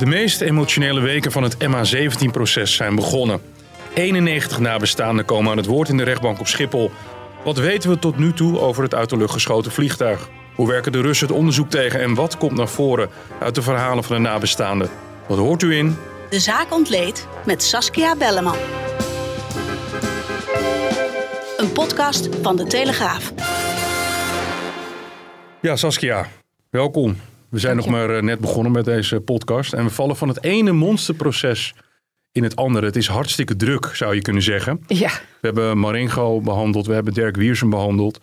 De meest emotionele weken van het MH17-proces zijn begonnen. 91 nabestaanden komen aan het woord in de rechtbank op Schiphol. Wat weten we tot nu toe over het uit de lucht geschoten vliegtuig? Hoe werken de Russen het onderzoek tegen en wat komt naar voren uit de verhalen van de nabestaanden? Wat hoort u in? De zaak ontleed met Saskia Belleman. Een podcast van de Telegraaf. Ja, Saskia, welkom. We zijn nog maar eh, net begonnen met deze podcast en we vallen van het ene monsterproces in het andere. Het is hartstikke druk, zou je kunnen zeggen. Ja. We hebben Marengo behandeld, we hebben Dirk Wiersen behandeld.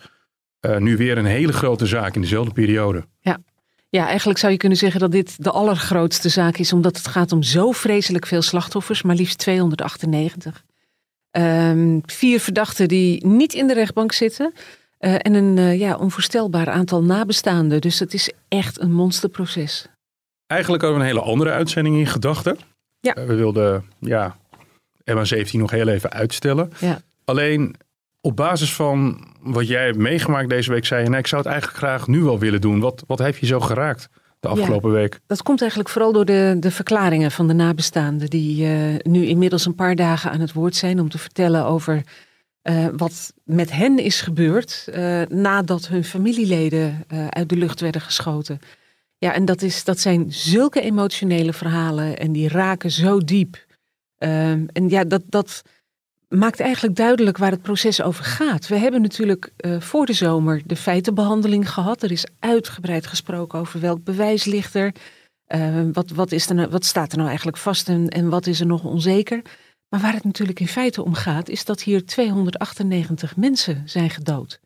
Uh, nu weer een hele grote zaak in dezelfde periode. Ja. ja, eigenlijk zou je kunnen zeggen dat dit de allergrootste zaak is, omdat het gaat om zo vreselijk veel slachtoffers, maar liefst 298. Um, vier verdachten die niet in de rechtbank zitten. Uh, en een uh, ja, onvoorstelbaar aantal nabestaanden. Dus het is echt een monsterproces. Eigenlijk hadden we een hele andere uitzending in gedachten. Ja. Uh, we wilden ja, MA17 nog heel even uitstellen. Ja. Alleen op basis van wat jij hebt meegemaakt deze week, zei je: nou, ik zou het eigenlijk graag nu wel willen doen. Wat, wat heeft je zo geraakt de afgelopen ja, week? Dat komt eigenlijk vooral door de, de verklaringen van de nabestaanden, die uh, nu inmiddels een paar dagen aan het woord zijn om te vertellen over uh, wat met hen is gebeurd uh, nadat hun familieleden uit de lucht werden geschoten. Ja, en dat, is, dat zijn zulke emotionele verhalen en die raken zo diep. en ja, dat. dat maakt eigenlijk duidelijk waar het proces over gaat. We hebben natuurlijk voor de zomer de feitenbehandeling gehad. Er is uitgebreid gesproken over welk bewijs ligt er. Uh, wat, wat, is er nou, wat staat er nou eigenlijk vast en, en wat is er nog onzeker? Maar waar het natuurlijk in feite om gaat, is dat hier 298 mensen zijn gedood.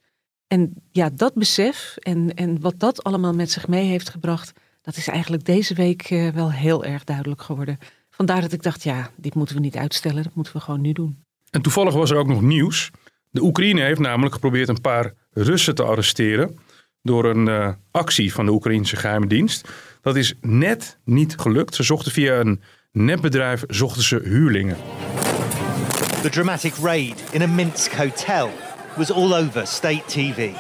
En ja, dat besef en, en wat dat allemaal met zich mee heeft gebracht, dat is eigenlijk deze week uh, wel heel erg duidelijk geworden. Vandaar dat ik dacht, ja, dit moeten we niet uitstellen, dat moeten we gewoon nu doen. En toevallig was er ook nog nieuws. De Oekraïne heeft namelijk geprobeerd een paar Russen te arresteren door een uh, actie van de Oekraïnse geheime dienst. Dat is net niet gelukt. Ze zochten via een netbedrijf zochten ze huurlingen. The dramatic raid in a Minsk hotel was all over state TV.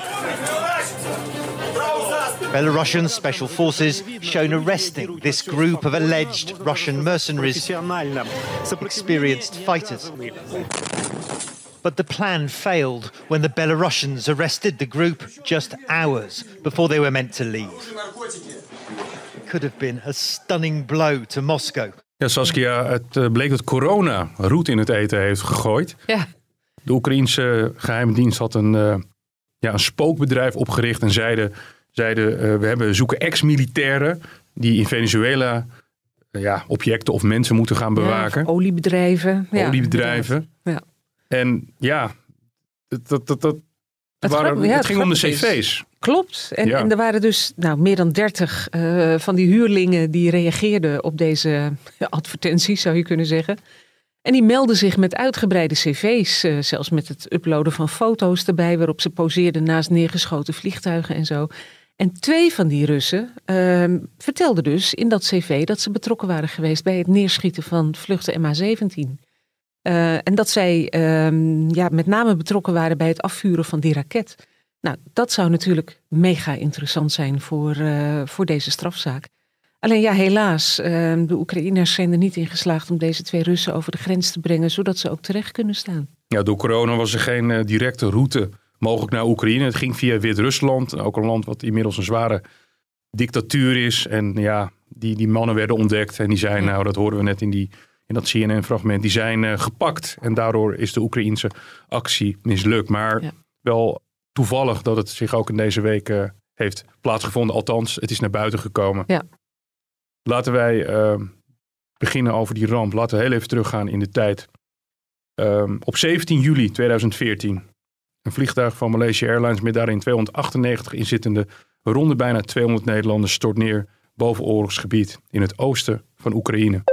Belarusian special forces shown arresting this group of alleged Russian mercenaries, experienced fighters. But the plan failed when the Belarusians arrested the group just hours before they were meant to leave. It could have been a stunning blow to Moscow. Ja, Saskia, het uh, bleek dat corona roet in het eten heeft gegooid. Ja. De Oekraïense geheime dienst had een, uh, ja, een spookbedrijf opgericht en zeiden zeiden uh, we hebben, zoeken ex-militairen die in Venezuela uh, ja, objecten of mensen moeten gaan bewaken. Ja, oliebedrijven. Oliebedrijven. Ja. En ja, dat, dat, dat, het, waren, het ging om de cv's. Klopt. En, Ja. en er waren dus nou, meer dan dertig uh, van die huurlingen die reageerden op deze advertenties, zou je kunnen zeggen. En die melden zich met uitgebreide cv's, uh, zelfs met het uploaden van foto's erbij, waarop ze poseerden naast neergeschoten vliegtuigen en zo. En twee van die Russen uh, vertelden dus in dat cv dat ze betrokken waren geweest bij het neerschieten van vluchten MH17. Uh, en dat zij uh, ja, met name betrokken waren bij het afvuren van die raket. Nou, dat zou natuurlijk mega interessant zijn voor, uh, voor deze strafzaak. Alleen ja, helaas, de Oekraïners zijn er niet in geslaagd om deze twee Russen over de grens te brengen, zodat ze ook terecht kunnen staan. Ja, door corona was er geen uh, directe route mogelijk naar Oekraïne. Het ging via Wit-Rusland, ook een land wat inmiddels een zware dictatuur is. En ja, die, die mannen werden ontdekt en die zijn, nou dat hoorden we net in, die, in dat CNN-fragment, die zijn uh, gepakt. En daardoor is de Oekraïense actie mislukt. Maar Ja. wel toevallig dat het zich ook in deze week uh, heeft plaatsgevonden. Althans, het is naar buiten gekomen. Ja. Laten wij uh, beginnen over die ramp. Laten we heel even teruggaan in de tijd. Um, op 17 juli 2014. Een vliegtuig van Malaysia Airlines met daarin 298 inzittenden ronde bijna 200 Nederlanders stort neer boven oorlogsgebied in het oosten van Oekraïne.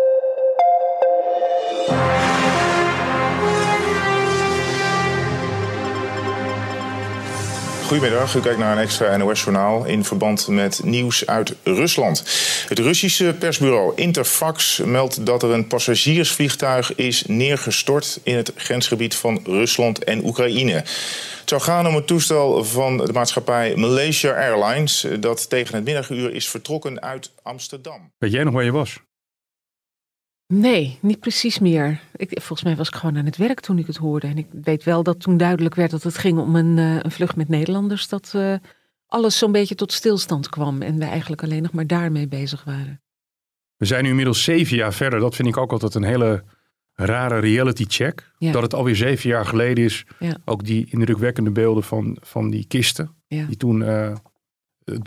Goedemiddag, u kijkt naar een extra NOS-journaal in verband met nieuws uit Rusland. Het Russische persbureau Interfax meldt dat er een passagiersvliegtuig is neergestort in het grensgebied van Rusland en Oekraïne. Het zou gaan om het toestel van de maatschappij Malaysia Airlines dat tegen het middaguur is vertrokken uit Amsterdam. Weet jij nog waar je was? Nee, niet precies meer. Ik, volgens mij was ik gewoon aan het werk toen ik het hoorde. En ik weet wel dat toen duidelijk werd dat het ging om een, uh, een vlucht met Nederlanders, dat uh, alles zo'n beetje tot stilstand kwam en we eigenlijk alleen nog maar daarmee bezig waren. We zijn nu inmiddels zeven jaar verder. Dat vind ik ook altijd een hele rare reality check. Ja. Dat het alweer zeven jaar geleden is. Ja. Ook die indrukwekkende beelden van, van die kisten. Ja. Die toen uh,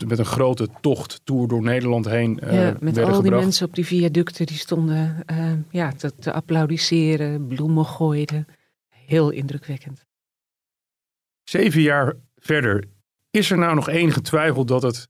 met een grote tocht, tour door Nederland heen uh, ja, Met al gebracht. die mensen op die viaducten die stonden uh, ja, te, te, applaudisseren, bloemen gooiden. Heel indrukwekkend. Zeven jaar verder, is er nou nog enige twijfel dat het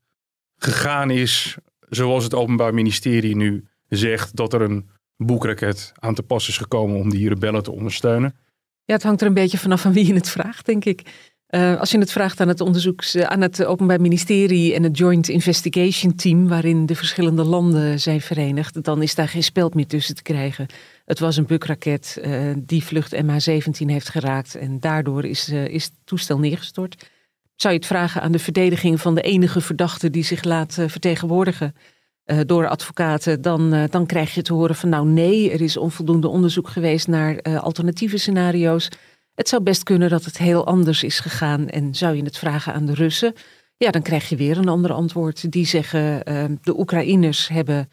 gegaan is zoals het Openbaar Ministerie nu zegt, dat er een boekraket aan te pas is gekomen om die rebellen te ondersteunen? Ja, het hangt er een beetje vanaf van wie je het vraagt, denk ik. Uh, als je het vraagt aan het onderzoeks, aan het Openbaar Ministerie en het Joint Investigation Team, waarin de verschillende landen zijn verenigd, dan is daar geen speld meer tussen te krijgen. Het was een bukraket uh, die vlucht MH17 heeft geraakt en daardoor is, is het toestel neergestort. Zou je het vragen aan de verdediging van de enige verdachte die zich laat vertegenwoordigen door advocaten, dan, dan krijg je te horen van nou nee, er is onvoldoende onderzoek geweest naar alternatieve scenario's. Het zou best kunnen dat het heel anders is gegaan. En zou je het vragen aan de Russen, ja, dan krijg je weer een ander antwoord. Die zeggen uh, de Oekraïners hebben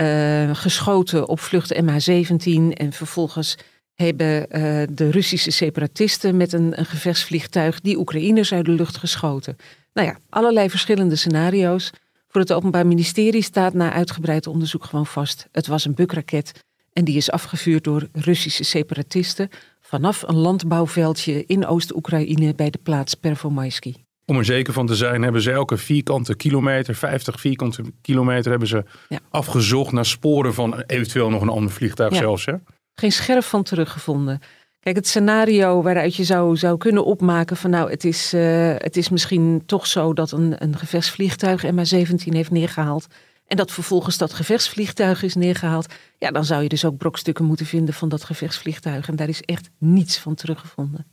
uh, geschoten op vlucht MH17 en vervolgens hebben uh, de Russische separatisten met een, een gevechtsvliegtuig die Oekraïners uit de lucht geschoten. Nou ja, allerlei verschillende scenario's. Voor het Openbaar Ministerie staat na uitgebreid onderzoek gewoon vast. Het was een bukraket en die is afgevuurd door Russische separatisten vanaf een landbouwveldje in Oost-Oekraïne bij de plaats Pervomaisky. Om er zeker van te zijn hebben ze elke vierkante kilometer, 50 vierkante kilometer, hebben ze ja. afgezocht naar sporen van eventueel nog een ander vliegtuig ja. zelfs. Hè? Geen scherf van teruggevonden. Kijk, het scenario waaruit je zou, zou kunnen opmaken van nou, het is, uh, het is misschien toch zo dat een, een gevechtsvliegtuig MH17 heeft neergehaald. En dat vervolgens dat gevechtsvliegtuig is neergehaald. Ja, dan zou je dus ook brokstukken moeten vinden van dat gevechtsvliegtuig. En daar is echt niets van teruggevonden.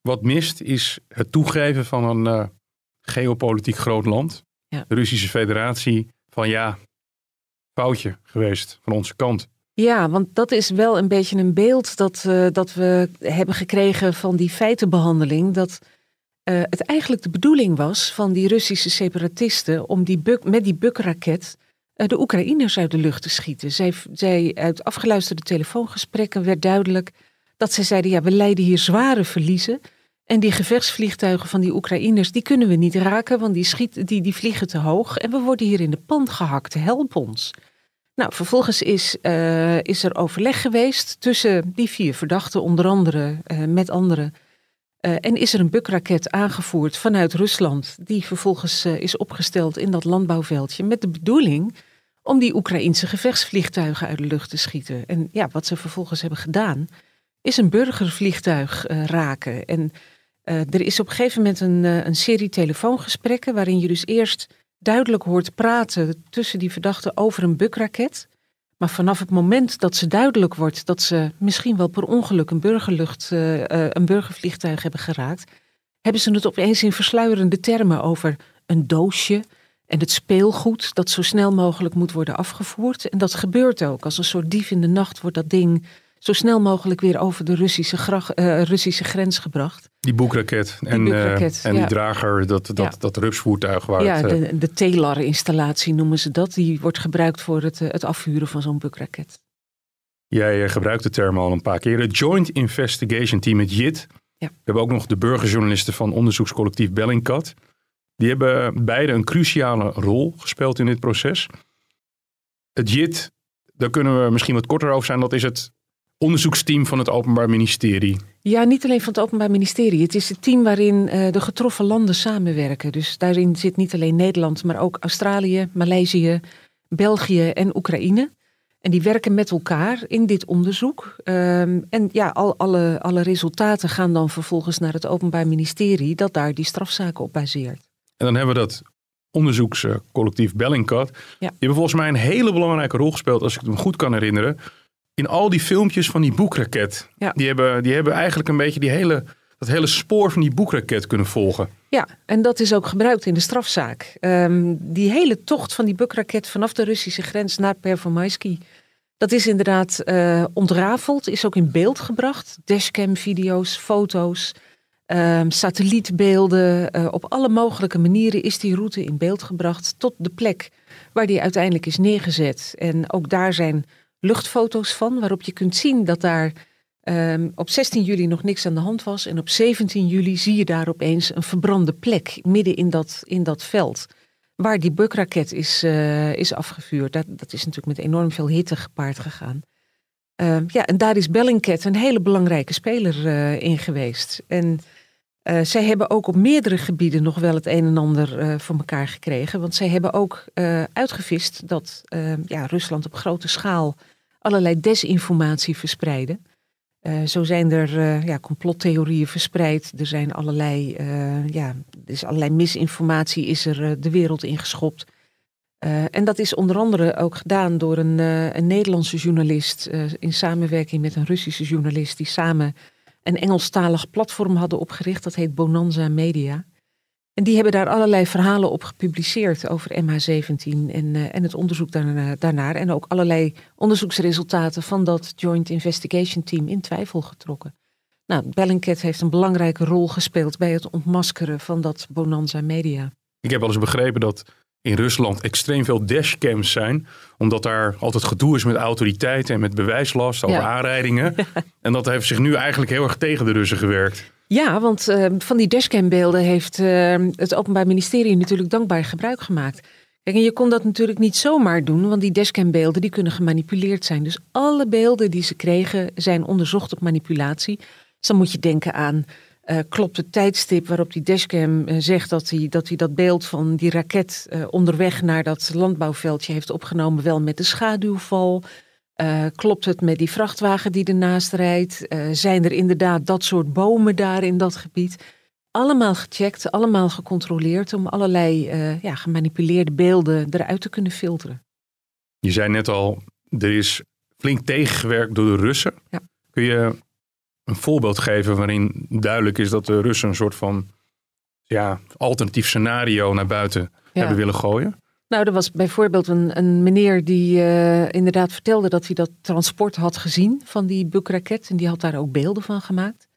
Wat mist is het toegeven van een uh, geopolitiek groot land. Ja. De Russische federatie van ja, foutje geweest van onze kant. Ja, want dat is wel een beetje een beeld dat, uh, dat we hebben gekregen van die feitenbehandeling. Dat uh, het eigenlijk de bedoeling was van die Russische separatisten om die buk, met die bukraket de Oekraïners uit de lucht te schieten. Zij, zij, uit afgeluisterde telefoongesprekken werd duidelijk dat zij zeiden: ja, we leiden hier zware verliezen. En die gevechtsvliegtuigen van die Oekraïners, die kunnen we niet raken, want die, schiet, die, die vliegen te hoog. En we worden hier in de pand gehakt, help ons. Nou, vervolgens is, uh, is er overleg geweest tussen die vier verdachten, onder andere uh, met anderen. En is er een bukraket aangevoerd vanuit Rusland, die vervolgens is opgesteld in dat landbouwveldje met de bedoeling om die Oekraïense gevechtsvliegtuigen uit de lucht te schieten. En ja, wat ze vervolgens hebben gedaan, is een burgervliegtuig uh, raken. En uh, er is op een gegeven moment een, uh, een serie telefoongesprekken waarin je dus eerst duidelijk hoort praten tussen die verdachten over een bukraket. Maar vanaf het moment dat ze duidelijk wordt dat ze misschien wel per ongeluk een, burgerlucht, een burgervliegtuig hebben geraakt, hebben ze het opeens in versluierende termen over een doosje, en het speelgoed dat zo snel mogelijk moet worden afgevoerd. En dat gebeurt ook. Als een soort dief in de nacht wordt dat ding zo snel mogelijk weer over de Russische, grach, uh, Russische grens gebracht. Die boekraket en, boekraket, uh, en ja. die drager, dat, dat, ja. dat rupsvoertuig. Waar ja, het, de, de Telar-installatie noemen ze dat. Die wordt gebruikt voor het, het afvuren van zo'n boekraket. Jij gebruikt de term al een paar keer. Het Joint Investigation Team, het JIT. Ja. We hebben ook nog de burgerjournalisten van onderzoekscollectief Bellingcat. Die hebben beide een cruciale rol gespeeld in dit proces. Het JIT, daar kunnen we misschien wat korter over zijn, dat is het onderzoeksteam van het Openbaar Ministerie. Ja, niet alleen van het Openbaar Ministerie. Het is het team waarin uh, de getroffen landen samenwerken. Dus daarin zit niet alleen Nederland, maar ook Australië, Maleisië, België en Oekraïne. En die werken met elkaar in dit onderzoek. Ehm, en ja, al, alle, alle resultaten gaan dan vervolgens naar het Openbaar Ministerie, dat daar die strafzaken op baseert. En dan hebben we dat onderzoekscollectief Bellingcat. Die hebben volgens mij een hele belangrijke rol gespeeld, als ik het me goed kan herinneren. In al die filmpjes van die boekraket. Ja. Die, hebben, die hebben eigenlijk een beetje die hele, dat hele spoor van die boekraket kunnen volgen. Ja, en dat is ook gebruikt in de strafzaak. Ehm, die hele tocht van die bukraket vanaf de Russische grens naar Pervomaisky. Dat is inderdaad eh, ontrafeld, is ook in beeld gebracht. Dashcam-video's, foto's, ehm, satellietbeelden. eh, op alle mogelijke manieren is die route in beeld gebracht tot de plek waar die uiteindelijk is neergezet. En ook daar zijn luchtfoto's van, waarop je kunt zien dat daar ehm, op 16 juli nog niks aan de hand was. En op 17 juli zie je daar opeens een verbrande plek midden in dat, in dat veld. Waar die bukraket is, eh, is afgevuurd. Dat, dat is natuurlijk met enorm veel hitte gepaard gegaan. Ehm, ja, en daar is Bellingcat een hele belangrijke speler eh, in geweest. En eh, zij hebben ook op meerdere gebieden nog wel het een en ander eh, voor elkaar gekregen. Want zij hebben ook eh, uitgevist dat ja, Rusland op grote schaal allerlei desinformatie verspreidde. Zo zijn er ja, complottheorieën verspreid. Er zijn allerlei, ja, is allerlei misinformatie is er de wereld ingeschopt. En dat is onder andere ook gedaan door een, een Nederlandse journalist in samenwerking met een Russische journalist die samen een Engelstalig platform hadden opgericht. Dat heet Bonanza Media. En die hebben daar allerlei verhalen op gepubliceerd over MH17 en, eh, en het onderzoek daarna, daarnaar. En ook allerlei onderzoeksresultaten van dat Joint Investigation Team in twijfel getrokken. Nou, Bellingcat heeft een belangrijke rol gespeeld bij het ontmaskeren van dat Bonanza Media. Ik heb wel eens begrepen dat in Rusland extreem veel dashcams zijn. Omdat daar altijd gedoe is met autoriteiten en met bewijslast over Ja. aanrijdingen. En dat heeft zich nu eigenlijk heel erg tegen de Russen gewerkt. Ja, want eh, van die dashcambeelden heeft eh, het Openbaar Ministerie natuurlijk dankbaar gebruik gemaakt. Kijk, en je kon dat natuurlijk niet zomaar doen, want die dashcambeelden die kunnen gemanipuleerd zijn. Dus alle beelden die ze kregen zijn onderzocht op manipulatie. Dus dan moet je denken aan, eh, klopt het tijdstip waarop die dashcam eh, zegt dat hij, dat hij dat beeld van die raket eh, onderweg naar dat landbouwveldje heeft opgenomen, wel met de schaduwval. Klopt het met die vrachtwagen die ernaast rijdt? Zijn er inderdaad dat soort bomen daar in dat gebied? Allemaal gecheckt, allemaal gecontroleerd om allerlei ja, gemanipuleerde beelden eruit te kunnen filteren. Je zei net al, er is flink tegengewerkt door de Russen. Ja. Kun je een voorbeeld geven waarin duidelijk is dat de Russen een soort van ja, alternatief scenario naar buiten hebben willen gooien? Nou, er was bijvoorbeeld een, een meneer die eh, inderdaad vertelde dat hij dat transport had gezien van die bukraket. En die had daar ook beelden van gemaakt.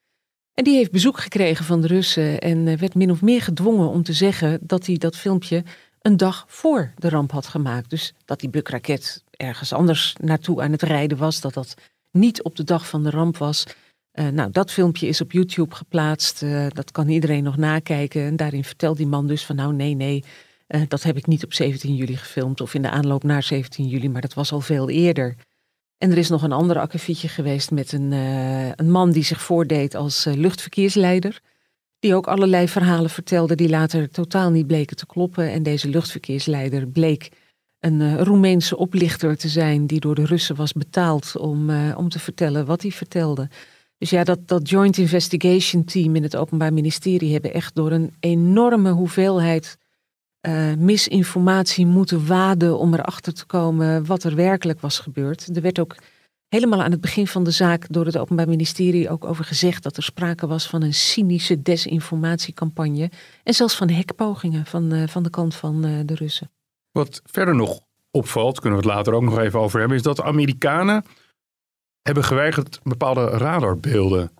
En die heeft bezoek gekregen van de Russen en eh, werd min of meer gedwongen om te zeggen dat hij dat filmpje een dag voor de ramp had gemaakt. Dus dat die bukraket ergens anders naartoe aan het rijden was, dat dat niet op de dag van de ramp was. Eh, nou, dat filmpje is op YouTube geplaatst. Eh, dat kan iedereen nog nakijken. En daarin vertelt die man dus van nou nee, nee, eh, dat heb ik niet op 17 juli gefilmd of in de aanloop naar 17 juli, maar dat was al veel eerder. En er is nog een ander akkefietje geweest met een, een man die zich voordeed als luchtverkeersleider. Die ook allerlei verhalen vertelde die later totaal niet bleken te kloppen. En deze luchtverkeersleider bleek een Roemeense oplichter te zijn die door de Russen was betaald om, om te vertellen wat hij vertelde. Dus ja, dat, dat Joint Investigation Team in het Openbaar Ministerie hebben echt door een enorme hoeveelheid eh, misinformatie moeten waden om erachter te komen wat er werkelijk was gebeurd. Er werd ook helemaal aan het begin van de zaak door het Openbaar Ministerie ook over gezegd dat er sprake was van een cynische desinformatiecampagne en zelfs van hekpogingen van, eh, van de kant van eh, de Russen. Wat verder nog opvalt, kunnen we het later ook nog even over hebben, is dat de Amerikanen hebben geweigerd bepaalde radarbeelden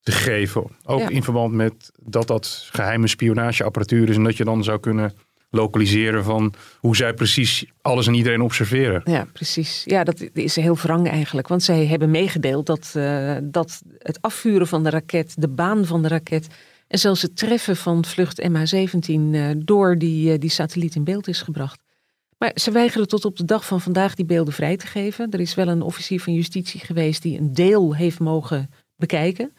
te geven. Ook Ja. in verband met dat dat geheime spionageapparatuur is en dat je dan zou kunnen lokaliseren van hoe zij precies alles en iedereen observeren. Ja, precies. Ja, dat is heel wrang eigenlijk. Want zij hebben meegedeeld dat, eh, dat het afvuren van de raket, de baan van de raket en zelfs het treffen van vlucht MH17 eh, door die, eh, die satelliet in beeld is gebracht. Maar ze weigeren tot op de dag van vandaag die beelden vrij te geven. Er is wel een officier van justitie geweest die een deel heeft mogen bekijken.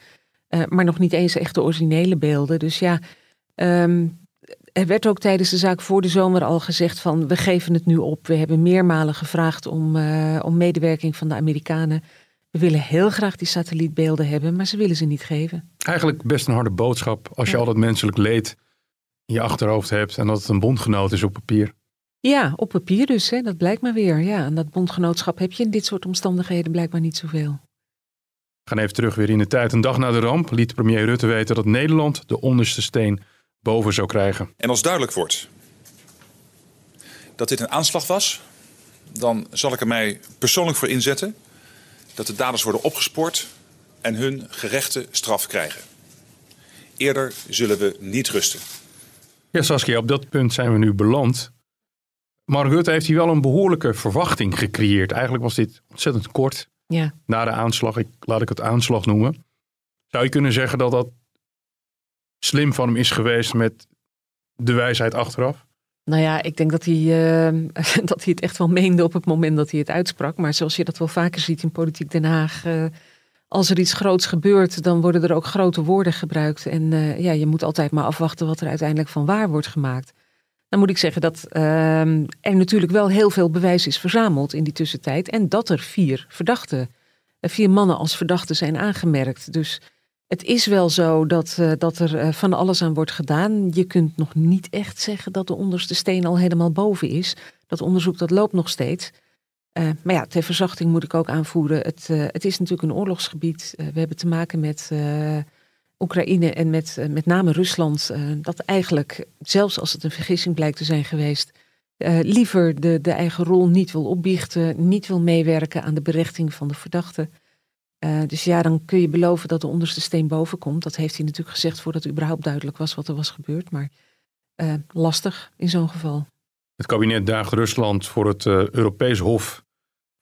eh, maar nog niet eens echt de originele beelden. Dus ja, ehm, er werd ook tijdens de zaak voor de zomer al gezegd van we geven het nu op. We hebben meermalen gevraagd om, uh, om medewerking van de Amerikanen. We willen heel graag die satellietbeelden hebben, maar ze willen ze niet geven. Eigenlijk best een harde boodschap als je al dat menselijk leed in je achterhoofd hebt en dat het een bondgenoot is op papier. Ja, op papier dus, hè? dat blijkt maar weer. Ja, en dat bondgenootschap heb je in dit soort omstandigheden blijkbaar niet zoveel. We gaan even terug weer in de tijd. Een dag na de ramp liet premier Rutte weten dat Nederland de onderste steen boven zou krijgen. En als duidelijk wordt dat dit een aanslag was, dan zal ik er mij persoonlijk voor inzetten dat de daders worden opgespoord en hun gerechte straf krijgen. Eerder zullen we niet rusten. Ja, Saskia, op dat punt zijn we nu beland. Mark Rutte heeft hier wel een behoorlijke verwachting gecreëerd. Eigenlijk was dit ontzettend kort ja. na de aanslag. Ik, laat ik het aanslag noemen. Zou je kunnen zeggen dat dat slim van hem is geweest met de wijsheid achteraf? Nou ja, ik denk dat hij, uh, dat hij het echt wel meende op het moment dat hij het uitsprak. Maar zoals je dat wel vaker ziet in politiek Den Haag. Uh, als er iets groots gebeurt, dan worden er ook grote woorden gebruikt. En uh, ja, je moet altijd maar afwachten wat er uiteindelijk van waar wordt gemaakt. Dan moet ik zeggen dat ehm, er natuurlijk wel heel veel bewijs is verzameld in die tussentijd. En dat er vier verdachten, vier mannen als verdachten zijn aangemerkt. Dus het is wel zo dat, uh, dat er uh, van alles aan wordt gedaan. Je kunt nog niet echt zeggen dat de onderste steen al helemaal boven is. Dat onderzoek dat loopt nog steeds. Maar ja, ter verzachting moet ik ook aanvoeren. Het, het is natuurlijk een oorlogsgebied. we hebben te maken met Oekraïne en met met name Rusland. dat eigenlijk, zelfs als het een vergissing blijkt te zijn geweest, liever de, de eigen rol niet wil opbiechten, niet wil meewerken aan de berechting van de verdachten. Uh, dus ja, dan kun je beloven dat de onderste steen boven komt. Dat heeft hij natuurlijk gezegd voordat het überhaupt duidelijk was wat er was gebeurd. Maar uh, lastig in zo'n geval. Het kabinet daagt Rusland voor het uh, Europees Hof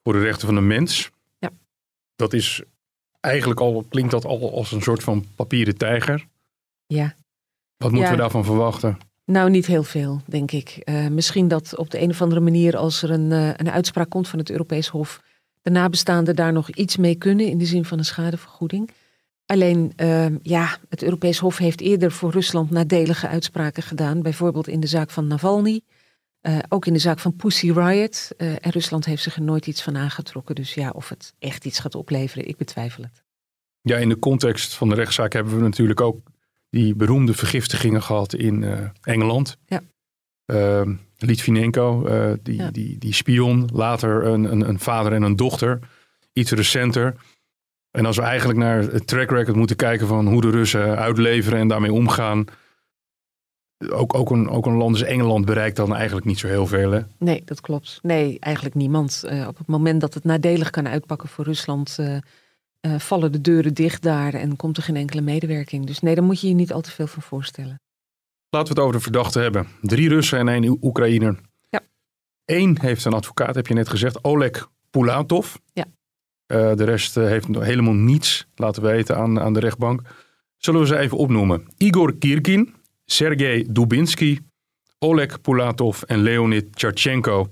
voor de Rechten van de Mens. Ja. Dat is eigenlijk al, klinkt dat al als een soort van papieren tijger. Ja. Wat moeten ja. we daarvan verwachten? Nou, niet heel veel, denk ik. misschien dat op de een of andere manier, als er een, een uitspraak komt van het Europees Hof de nabestaanden daar nog iets mee kunnen in de zin van een schadevergoeding. Alleen, uh, ja, het Europees Hof heeft eerder voor Rusland nadelige uitspraken gedaan. Bijvoorbeeld in de zaak van Navalny. Uh, ook in de zaak van Pussy Riot. Uh, en Rusland heeft zich er nooit iets van aangetrokken. Dus ja, of het echt iets gaat opleveren, ik betwijfel het. Ja, in de context van de rechtszaak hebben we natuurlijk ook die beroemde vergiftigingen gehad in Engeland. Ja. Ehm, Litvinenko, die, ja. die, die spion, later een, een, een, vader en een dochter, iets recenter. En als we eigenlijk naar het track record moeten kijken van hoe de Russen uitleveren en daarmee omgaan. Ook, ook, een, ook een land als Engeland bereikt dan eigenlijk niet zo heel veel. Hè? Nee, dat klopt. Nee, eigenlijk niemand. Uh, op het moment dat het nadelig kan uitpakken voor Rusland, uh, vallen de deuren dicht daar en komt er geen enkele medewerking. Dus nee, daar moet je je niet al te veel van voorstellen. Laten we het over de verdachten hebben. Drie Russen en één Oekraïner. Ja. Eén heeft een advocaat, heb je net gezegd, Oleg Pulatov. Ja. De rest heeft helemaal niets laten weten aan, aan de rechtbank. Zullen we ze even opnoemen? Igor Kirkin, Sergej Dubinsky, Oleg Pulatov en Leonid Tcharchenko.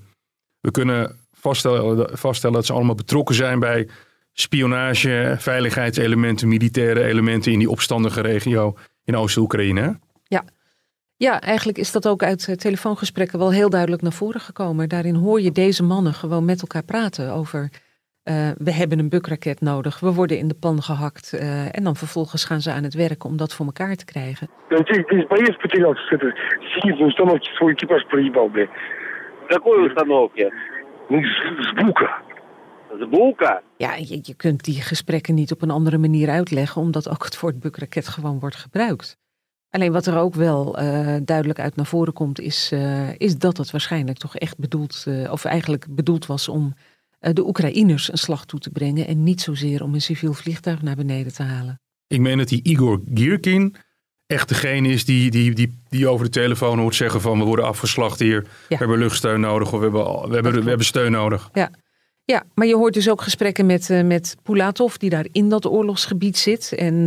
We kunnen vaststellen, vaststellen dat ze allemaal betrokken zijn bij spionage, veiligheidselementen, militaire elementen in die opstandige regio in Oost-Oekraïne. Ja. Ja, eigenlijk is dat ook uit telefoongesprekken wel heel duidelijk naar voren gekomen. Daarin hoor je deze mannen gewoon met elkaar praten over. Uh, we hebben een bukraket nodig, we worden in de pan gehakt. Uh, en dan vervolgens gaan ze aan het werk om dat voor elkaar te krijgen. Какой установки? Звука. Звука? Ja, je, je kunt die gesprekken niet op een andere manier uitleggen, omdat ook het woord bukraket gewoon wordt gebruikt. Alleen wat er ook wel uh, duidelijk uit naar voren komt, is, uh, is dat het waarschijnlijk toch echt bedoeld, uh, of eigenlijk bedoeld was om de Oekraïners een slag toe te brengen en niet zozeer om een civiel vliegtuig naar beneden te halen. Ik meen dat die Igor Gierkin echt degene is die, die, die, die over de telefoon hoort zeggen van we worden afgeslacht hier, ja. we hebben luchtsteun nodig of we hebben, we hebben, we hebben steun nodig. Ja. Ja, maar je hoort dus ook gesprekken met, met Pulatov, die daar in dat oorlogsgebied zit. En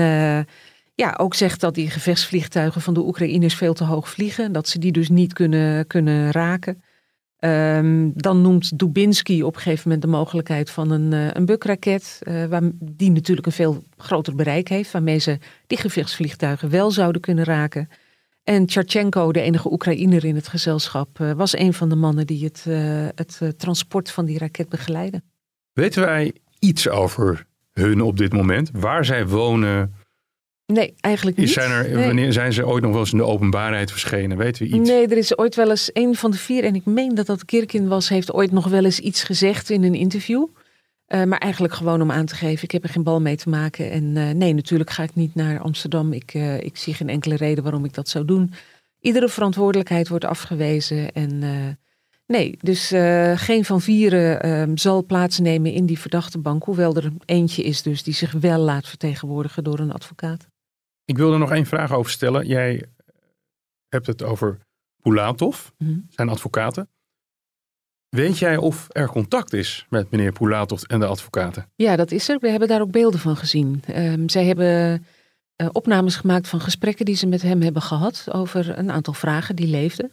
ja, ook zegt dat die gevechtsvliegtuigen van de Oekraïners veel te hoog vliegen. Dat ze die dus niet kunnen, kunnen raken. Um, dan noemt Dubinsky op een gegeven moment de mogelijkheid van een, uh, een bukraket. Uh, waar, die natuurlijk een veel groter bereik heeft. Waarmee ze die gevechtsvliegtuigen wel zouden kunnen raken. En Tjarchenko, de enige Oekraïner in het gezelschap, eh, was een van de mannen die het, eh, het eh, transport van die raket begeleiden. Weten wij iets over hun op dit moment? Waar zij wonen? Nee, eigenlijk niet. Zijn, er, Nee. wanneer, zijn ze ooit nog wel eens in de openbaarheid verschenen? Weten we iets? Nee, er is ooit wel eens een van de vier, en ik meen dat dat Kirkin was, heeft ooit nog wel eens iets gezegd in een interview. Eh, maar eigenlijk gewoon om aan te geven, ik heb er geen bal mee te maken. En eh, nee, natuurlijk ga ik niet naar Amsterdam. Ik, eh, ik zie geen enkele reden waarom ik dat zou doen. Iedere verantwoordelijkheid wordt afgewezen. En nee, dus geen van vieren eh, zal plaatsnemen in die verdachte bank. Hoewel er eentje is dus die zich wel laat vertegenwoordigen door een advocaat. Ik wil er nog één vraag over stellen. Jij hebt het over Pulatov, Mhm. zijn advocaten. Weet jij of er contact is met meneer Pulatov en de advocaten? Ja, dat is er. We hebben daar ook beelden van gezien. Ehm, zij hebben eh, opnames gemaakt van gesprekken die ze met hem hebben gehad over een aantal vragen die leefden.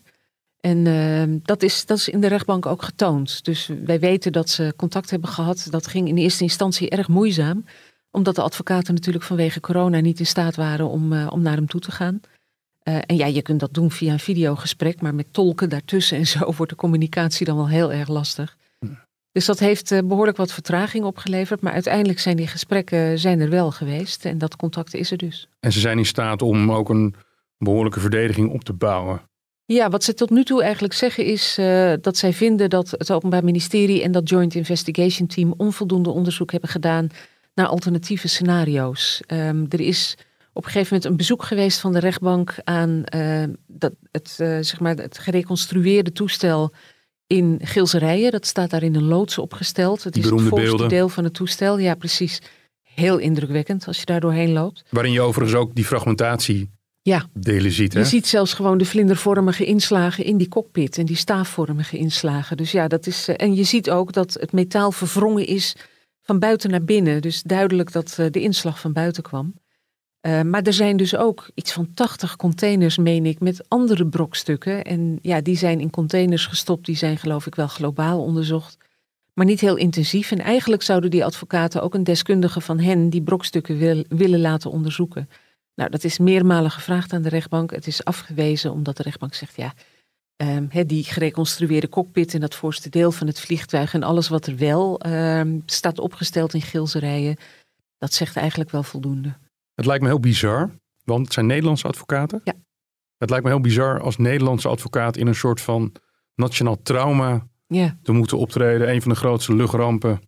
En ehm, dat, is, dat is in de rechtbank ook getoond. Dus wij weten dat ze contact hebben gehad. Dat ging in eerste instantie erg moeizaam, omdat de advocaten natuurlijk vanwege corona niet in staat waren om, eh, om naar hem toe te gaan. Eh, en ja, je kunt dat doen via een videogesprek, maar met tolken daartussen en zo wordt de communicatie dan wel heel erg lastig. Dus dat heeft eh, behoorlijk wat vertraging opgeleverd, maar uiteindelijk zijn die gesprekken zijn er wel geweest en dat contact is er dus. En ze zijn in staat om ook een behoorlijke verdediging op te bouwen. Ja, wat ze tot nu toe eigenlijk zeggen is dat zij vinden dat het Openbaar Ministerie en dat Joint Investigation Team onvoldoende onderzoek hebben gedaan naar alternatieve scenario's. Ehm, er is op een gegeven moment een bezoek geweest van de rechtbank aan eh, dat, het, eh, zeg maar het gereconstrueerde toestel in Gilserijen. Dat staat daar in een loods opgesteld. Het is het beroemde voorste beelden. deel van het toestel. Ja, precies. Heel indrukwekkend als je daar doorheen loopt. Waarin je overigens ook die fragmentatie Ja, delen ziet. Hè? je ziet zelfs gewoon de vlindervormige inslagen in die cockpit en die staafvormige inslagen. Dus ja, dat is. eh, En je ziet ook dat het metaal verwrongen is van buiten naar binnen. Dus duidelijk dat eh, de inslag van buiten kwam. Eh, maar er zijn dus ook iets van 80 containers, meen ik, met andere brokstukken. En ja, die zijn in containers gestopt. Die zijn geloof ik wel globaal onderzocht. Maar niet heel intensief. En eigenlijk zouden die advocaten ook een deskundige van hen die brokstukken wil- willen laten onderzoeken. Nou, dat is meermalen gevraagd aan de rechtbank. Het is afgewezen omdat de rechtbank zegt, ja, ehm, die gereconstrueerde cockpit en dat voorste deel van het vliegtuig en alles wat er wel ehm, staat opgesteld in Gilserijen, dat zegt eigenlijk wel voldoende. Het lijkt me heel bizar, want het zijn Nederlandse advocaten. Ja. Het lijkt me heel bizar als Nederlandse advocaat in een soort van nationaal trauma Ja, te moeten optreden. Een van de grootste luchtrampen.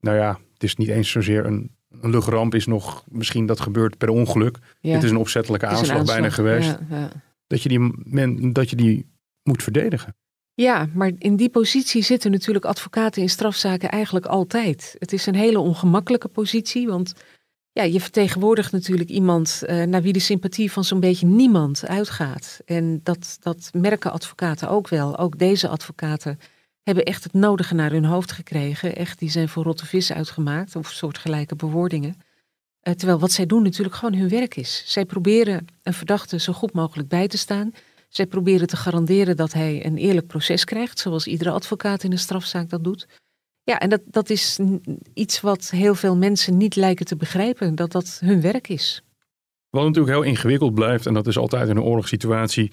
Nou ja, het is niet eens zozeer een, een luchtramp, is nog misschien dat gebeurt per ongeluk. ja. Het is een opzettelijke is aanslag, bijna geweest. Ja, ja. Dat, je die men, dat je die moet verdedigen. Ja, maar in die positie zitten natuurlijk advocaten in strafzaken eigenlijk altijd. Het is een hele ongemakkelijke positie, want ja, je vertegenwoordigt natuurlijk iemand eh, naar wie de sympathie van zo'n beetje niemand uitgaat. En dat, dat merken advocaten ook wel. Ook deze advocaten hebben echt het nodige naar hun hoofd gekregen. Echt, die zijn voor rotte vis uitgemaakt, of soortgelijke bewoordingen. Eh, terwijl wat zij doen natuurlijk gewoon hun werk is. Zij proberen een verdachte zo goed mogelijk bij te staan. Zij proberen te garanderen dat hij een eerlijk proces krijgt, zoals iedere advocaat in een strafzaak dat doet. Ja, en dat, dat is iets wat heel veel mensen niet lijken te begrijpen, dat dat hun werk is. Wat natuurlijk heel ingewikkeld blijft, en dat is altijd in een oorlogssituatie,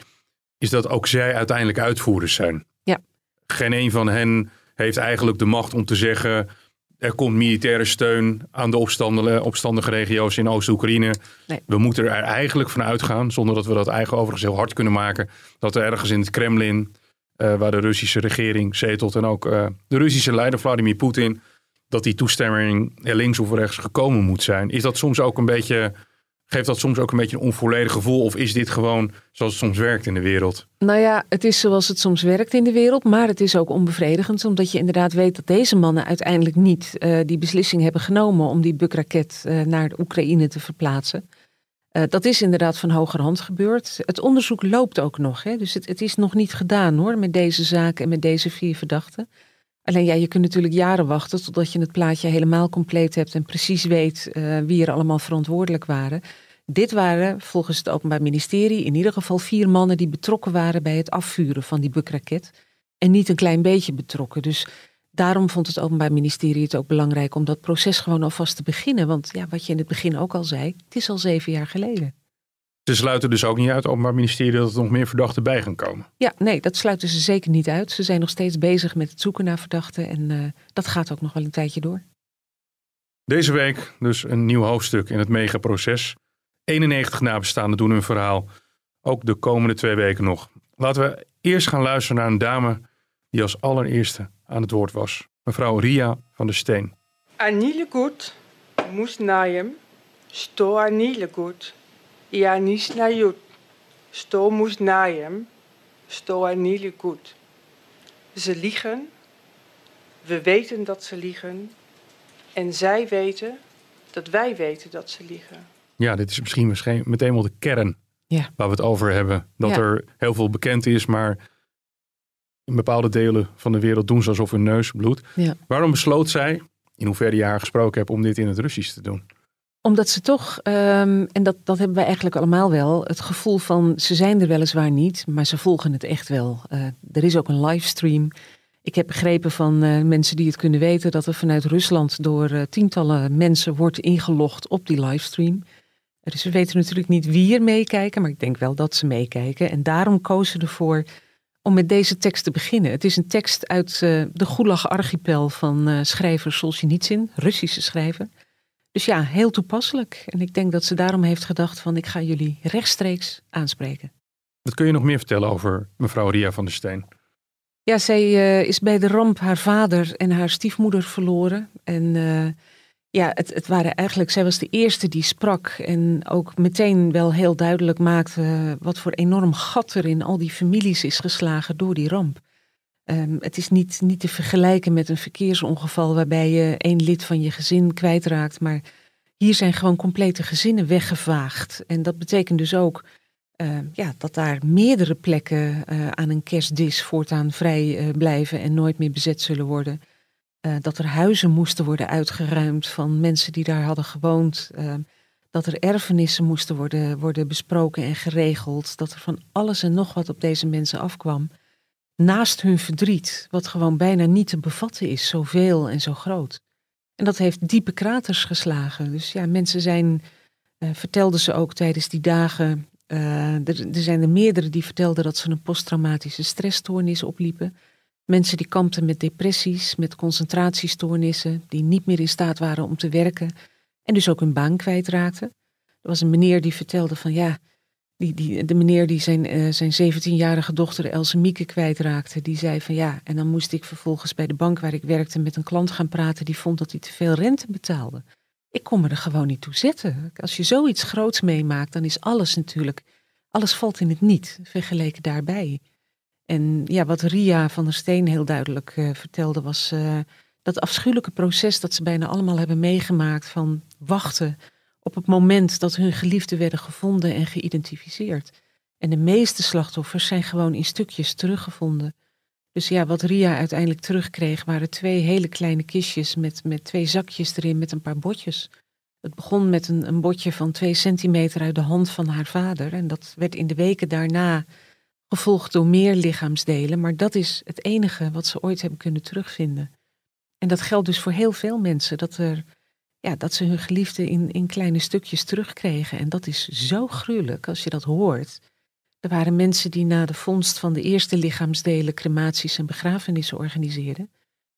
is dat ook zij uiteindelijk uitvoerders zijn. Ja. Geen een van hen heeft eigenlijk de macht om te zeggen, er komt militaire steun aan de opstandige regio's in Oost-Oekraïne. Nee. We moeten er eigenlijk van uitgaan, zonder dat we dat eigen overigens heel hard kunnen maken, dat er ergens in het Kremlin, eh, waar de Russische regering zetelt en ook eh, de Russische leider Vladimir Poetin, dat die toestemming er links of rechts gekomen moet zijn. Is dat soms ook een beetje, geeft dat soms ook een beetje een onvolledig gevoel? Of is dit gewoon zoals het soms werkt in de wereld? Nou ja, het is zoals het soms werkt in de wereld, maar het is ook onbevredigend, omdat je inderdaad weet dat deze mannen uiteindelijk niet eh, die beslissing hebben genomen om die bukraket eh, naar de Oekraïne te verplaatsen. Eh, dat is inderdaad van hogerhand gebeurd. Het onderzoek loopt ook nog, hè? dus het, het is nog niet gedaan hoor, met deze zaak en met deze vier verdachten. Alleen ja, je kunt natuurlijk jaren wachten totdat je het plaatje helemaal compleet hebt en precies weet eh, wie er allemaal verantwoordelijk waren. Dit waren volgens het Openbaar Ministerie in ieder geval vier mannen die betrokken waren bij het afvuren van die bukraket. En niet een klein beetje betrokken. Dus daarom vond het Openbaar Ministerie het ook belangrijk om dat proces gewoon alvast te beginnen. Want ja, wat je in het begin ook al zei, het is al zeven jaar geleden. Ze sluiten dus ook niet uit, het Openbaar Ministerie, dat er nog meer verdachten bij gaan komen. Ja, nee, dat sluiten ze zeker niet uit. Ze zijn nog steeds bezig met het zoeken naar verdachten en uh, dat gaat ook nog wel een tijdje door. Deze week dus een nieuw hoofdstuk in het megaproces. 91 nabestaanden doen hun verhaal. Ook de komende twee weken nog. Laten we eerst gaan luisteren naar een dame die als allereerste aan het woord was. Mevrouw Ria van der Steen. Goed moest naaien, sto anile Ja, niet naar jut. Sto moest naaien, sto anile goed. Ze liegen. We weten dat ze liegen. En zij weten dat wij weten dat ze liegen. Ja, dit is misschien meteen wel de kern ja. waar we het over hebben. Dat er heel veel bekend is, maar in bepaalde delen van de wereld doen ze alsof hun neus bloedt. Ja. Waarom besloot zij, in hoeverre je haar gesproken hebt, om dit in het Russisch te doen? Omdat ze toch, um, en dat, dat hebben wij eigenlijk allemaal wel, het gevoel van ze zijn er weliswaar niet, maar ze volgen het echt wel. Uh, er is ook een livestream. Ik heb begrepen van uh, mensen die het kunnen weten dat er vanuit Rusland door uh, tientallen mensen wordt ingelogd op die livestream. Dus we weten natuurlijk niet wie er meekijken, maar ik denk wel dat ze meekijken. En daarom kozen ze ervoor om met deze tekst te beginnen. Het is een tekst uit uh, de Gulag-archipel van schrijver Solzhenitsyn, Russische schrijver. Dus ja, heel toepasselijk. En ik denk dat ze daarom heeft gedacht van ik ga jullie rechtstreeks aanspreken. Wat kun je nog meer vertellen over mevrouw Ria van der Steen? Ja, zij uh, is bij de ramp haar vader en haar stiefmoeder verloren. En ja, het, het waren eigenlijk, zij was de eerste die sprak en ook meteen wel heel duidelijk maakte wat voor enorm gat er in al die families is geslagen door die ramp. Um, het is niet, niet te vergelijken met een verkeersongeval waarbij je één lid van je gezin kwijtraakt, maar hier zijn gewoon complete gezinnen weggevaagd. En dat betekent dus ook uh, ja, dat daar meerdere plekken uh, aan een kerstdis voortaan vrij uh, blijven en nooit meer bezet zullen worden. Uh, dat er huizen moesten worden uitgeruimd van mensen die daar hadden gewoond. Uh, dat er erfenissen moesten worden, worden besproken en geregeld. Dat er van alles en nog wat op deze mensen afkwam. Naast hun verdriet, wat gewoon bijna niet te bevatten is, zoveel en zo groot. En dat heeft diepe kraters geslagen. Dus ja, mensen zijn, uh, vertelden ze ook tijdens die dagen. er, er zijn er meerdere die vertelden dat ze een posttraumatische stressstoornis opliepen. Mensen die kampten met depressies, met concentratiestoornissen, die niet meer in staat waren om te werken en dus ook hun baan kwijtraakten. Er was een meneer die vertelde van ja, die, die, de meneer die zijn, uh, zijn 17-jarige dochter Else Mieke kwijtraakte, die zei van ja, en dan moest ik vervolgens bij de bank waar ik werkte met een klant gaan praten die vond dat hij te veel rente betaalde. Ik kon me er gewoon niet toe zetten. Als je zoiets groots meemaakt, dan is alles natuurlijk, alles valt in het niet vergeleken daarbij. En ja, wat Ria van der Steen heel duidelijk uh, vertelde was uh, dat afschuwelijke proces dat ze bijna allemaal hebben meegemaakt van wachten op het moment dat hun geliefden werden gevonden en geïdentificeerd. En de meeste slachtoffers zijn gewoon in stukjes teruggevonden. Dus ja, wat Ria uiteindelijk terugkreeg waren twee hele kleine kistjes met, met twee zakjes erin met een paar botjes. Het begon met een, een botje van twee centimeter uit de hand van haar vader. En dat werd in de weken daarna gevolgd door meer lichaamsdelen, maar dat is het enige wat ze ooit hebben kunnen terugvinden. En dat geldt dus voor heel veel mensen, dat, er, ja, dat ze hun geliefde in, in kleine stukjes terugkregen. En dat is zo gruwelijk als je dat hoort. Er waren mensen die na de vondst van de eerste lichaamsdelen crematies en begrafenissen organiseerden,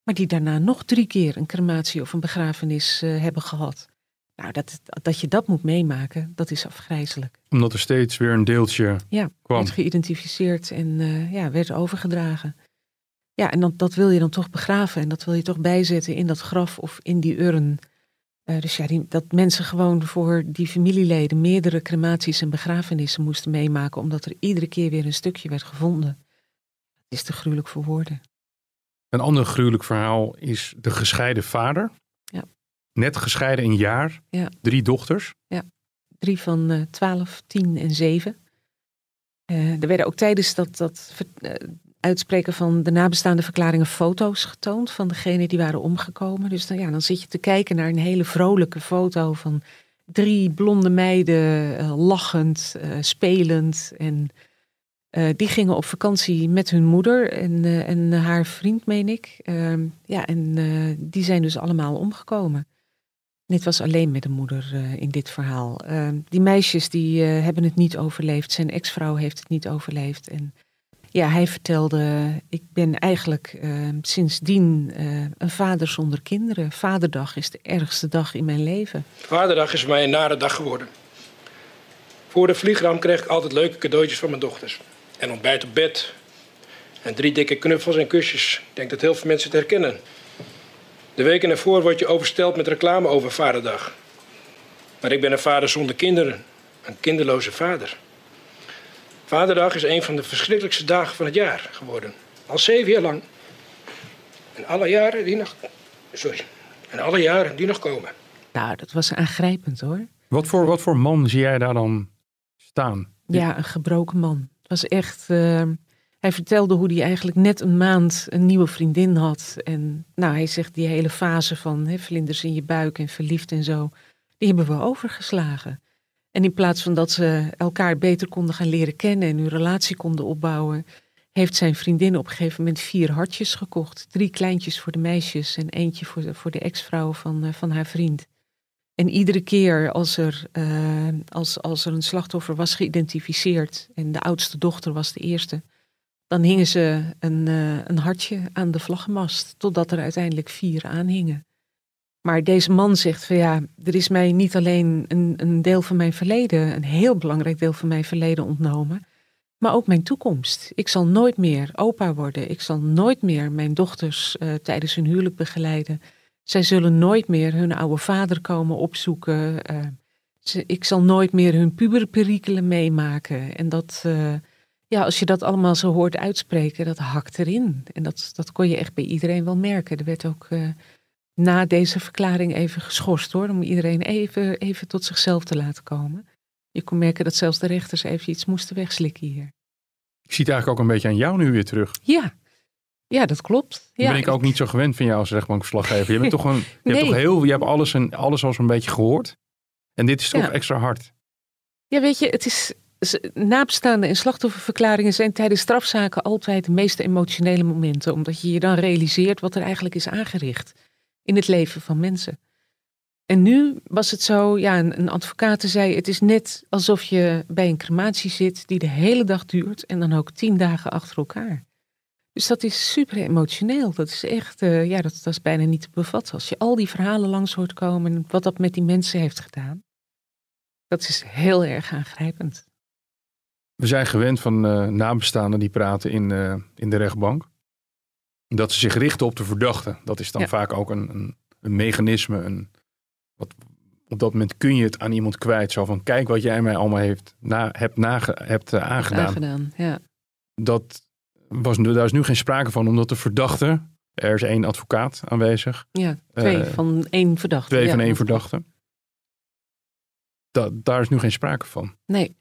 maar die daarna nog drie keer een crematie of een begrafenis uh, hebben gehad. Nou, dat, dat je dat moet meemaken, dat is afgrijzelijk. Omdat er steeds weer een deeltje ja, kwam. werd geïdentificeerd en uh, ja, werd overgedragen. Ja, en dat, dat wil je dan toch begraven en dat wil je toch bijzetten in dat graf of in die urn. Uh, dus ja, die, dat mensen gewoon voor die familieleden meerdere crematies en begrafenissen moesten meemaken, omdat er iedere keer weer een stukje werd gevonden. Dat is te gruwelijk voor woorden. Een ander gruwelijk verhaal is de gescheiden vader. Ja. Net gescheiden een jaar. Ja. Drie dochters. Ja, drie van uh, 12, 10 en 7. Uh, er werden ook tijdens dat, dat uh, uitspreken van de nabestaande verklaringen foto's getoond van degenen die waren omgekomen. Dus dan, ja, dan zit je te kijken naar een hele vrolijke foto van drie blonde meiden uh, lachend, spelend. En die gingen op vakantie met hun moeder en, en haar vriend, meen ik. Ehm, ja, en die zijn dus allemaal omgekomen. Dit was alleen met de moeder in dit verhaal. Uh, die meisjes die hebben het niet overleefd. Zijn ex-vrouw heeft het niet overleefd. En ja, hij vertelde, ik ben eigenlijk sindsdien een vader zonder kinderen. Vaderdag is de ergste dag in mijn leven. Vaderdag is mij een nare dag geworden. Voor de vliegram kreeg ik altijd leuke cadeautjes van mijn dochters. En ontbijt op bed. En drie dikke knuffels en kusjes. Ik denk dat heel veel mensen het herkennen. De weken ervoor word je oversteld met reclame over Vaderdag. Maar ik ben een vader zonder kinderen. Een kinderloze vader. Vaderdag is een van de verschrikkelijkste dagen van het jaar geworden. Al zeven jaar lang. En alle jaren die nog. Sorry. En alle jaren die nog komen. Nou, dat was aangrijpend hoor. Wat voor, wat voor man zie jij daar dan staan? Ja, een gebroken man. Het was echt. Uh, hij vertelde hoe hij eigenlijk net een maand een nieuwe vriendin had. En nou, hij zegt die hele fase van hè, vlinders in je buik en verliefd en zo, die hebben we overgeslagen. En in plaats van dat ze elkaar beter konden gaan leren kennen en hun relatie konden opbouwen, heeft zijn vriendin op een gegeven moment vier hartjes gekocht. Drie kleintjes voor de meisjes en eentje voor de, voor de ex-vrouw van, uh, van haar vriend. En iedere keer als er, uh, als, als er een slachtoffer was geïdentificeerd en de oudste dochter was de eerste, dan hingen ze een, uh, een hartje aan de vlaggenmast, totdat er uiteindelijk vier aanhingen. Maar deze man zegt van ja, er is mij niet alleen een, een deel van mijn verleden, een heel belangrijk deel van mijn verleden ontnomen, maar ook mijn toekomst. Ik zal nooit meer opa worden. Ik zal nooit meer mijn dochters uh, tijdens hun huwelijk begeleiden. Zij zullen nooit meer hun oude vader komen opzoeken. Ze, ik zal nooit meer hun puberperikelen meemaken. En dat, uh, ja, als je dat allemaal zo hoort uitspreken, dat hakt erin. En dat, dat kon je echt bij iedereen wel merken. Er werd ook na deze verklaring even geschorst hoor, om iedereen even, even tot zichzelf te laten komen. Je kon merken dat zelfs de rechters even iets moesten wegslikken hier. Ik zie het eigenlijk ook een beetje aan jou nu weer terug. Ja, ja, dat klopt. Ja, ben ik ook niet zo gewend van jou als rechtbankverslaggever. Je bent toch een, je nee. hebt toch heel, je hebt alles en alles al zo'n beetje gehoord. En dit is toch ja. extra hard. Ja, weet je, het is nabestaande en slachtofferverklaringen zijn tijdens strafzaken altijd de meest emotionele momenten, omdat je je dan realiseert wat er eigenlijk is aangericht in het leven van mensen. En nu was het zo, ja, een, advocaat zei, het is net alsof je bij een crematie zit die de hele dag duurt en dan ook tien dagen achter elkaar. Dus dat is super emotioneel. Dat is echt, uh, ja, dat, dat is bijna niet te bevatten. Als je al die verhalen langs hoort komen en wat dat met die mensen heeft gedaan. Dat is heel erg aangrijpend. We zijn gewend van uh, nabestaanden die praten in, uh, in de rechtbank. Dat ze zich richten op de verdachte. Dat is dan ja. vaak ook een, een, een mechanisme. Een, wat, op dat moment kun je het aan iemand kwijt. Zo van, kijk wat jij mij allemaal heeft na, hebt, nage, hebt uh, aangedaan. aangedaan ja. Dat was, daar is nu geen sprake van, omdat de verdachte... Er is één advocaat aanwezig. Ja, twee van één verdachte. Twee ja, van één verdachte. Da, daar is nu geen sprake van. Nee.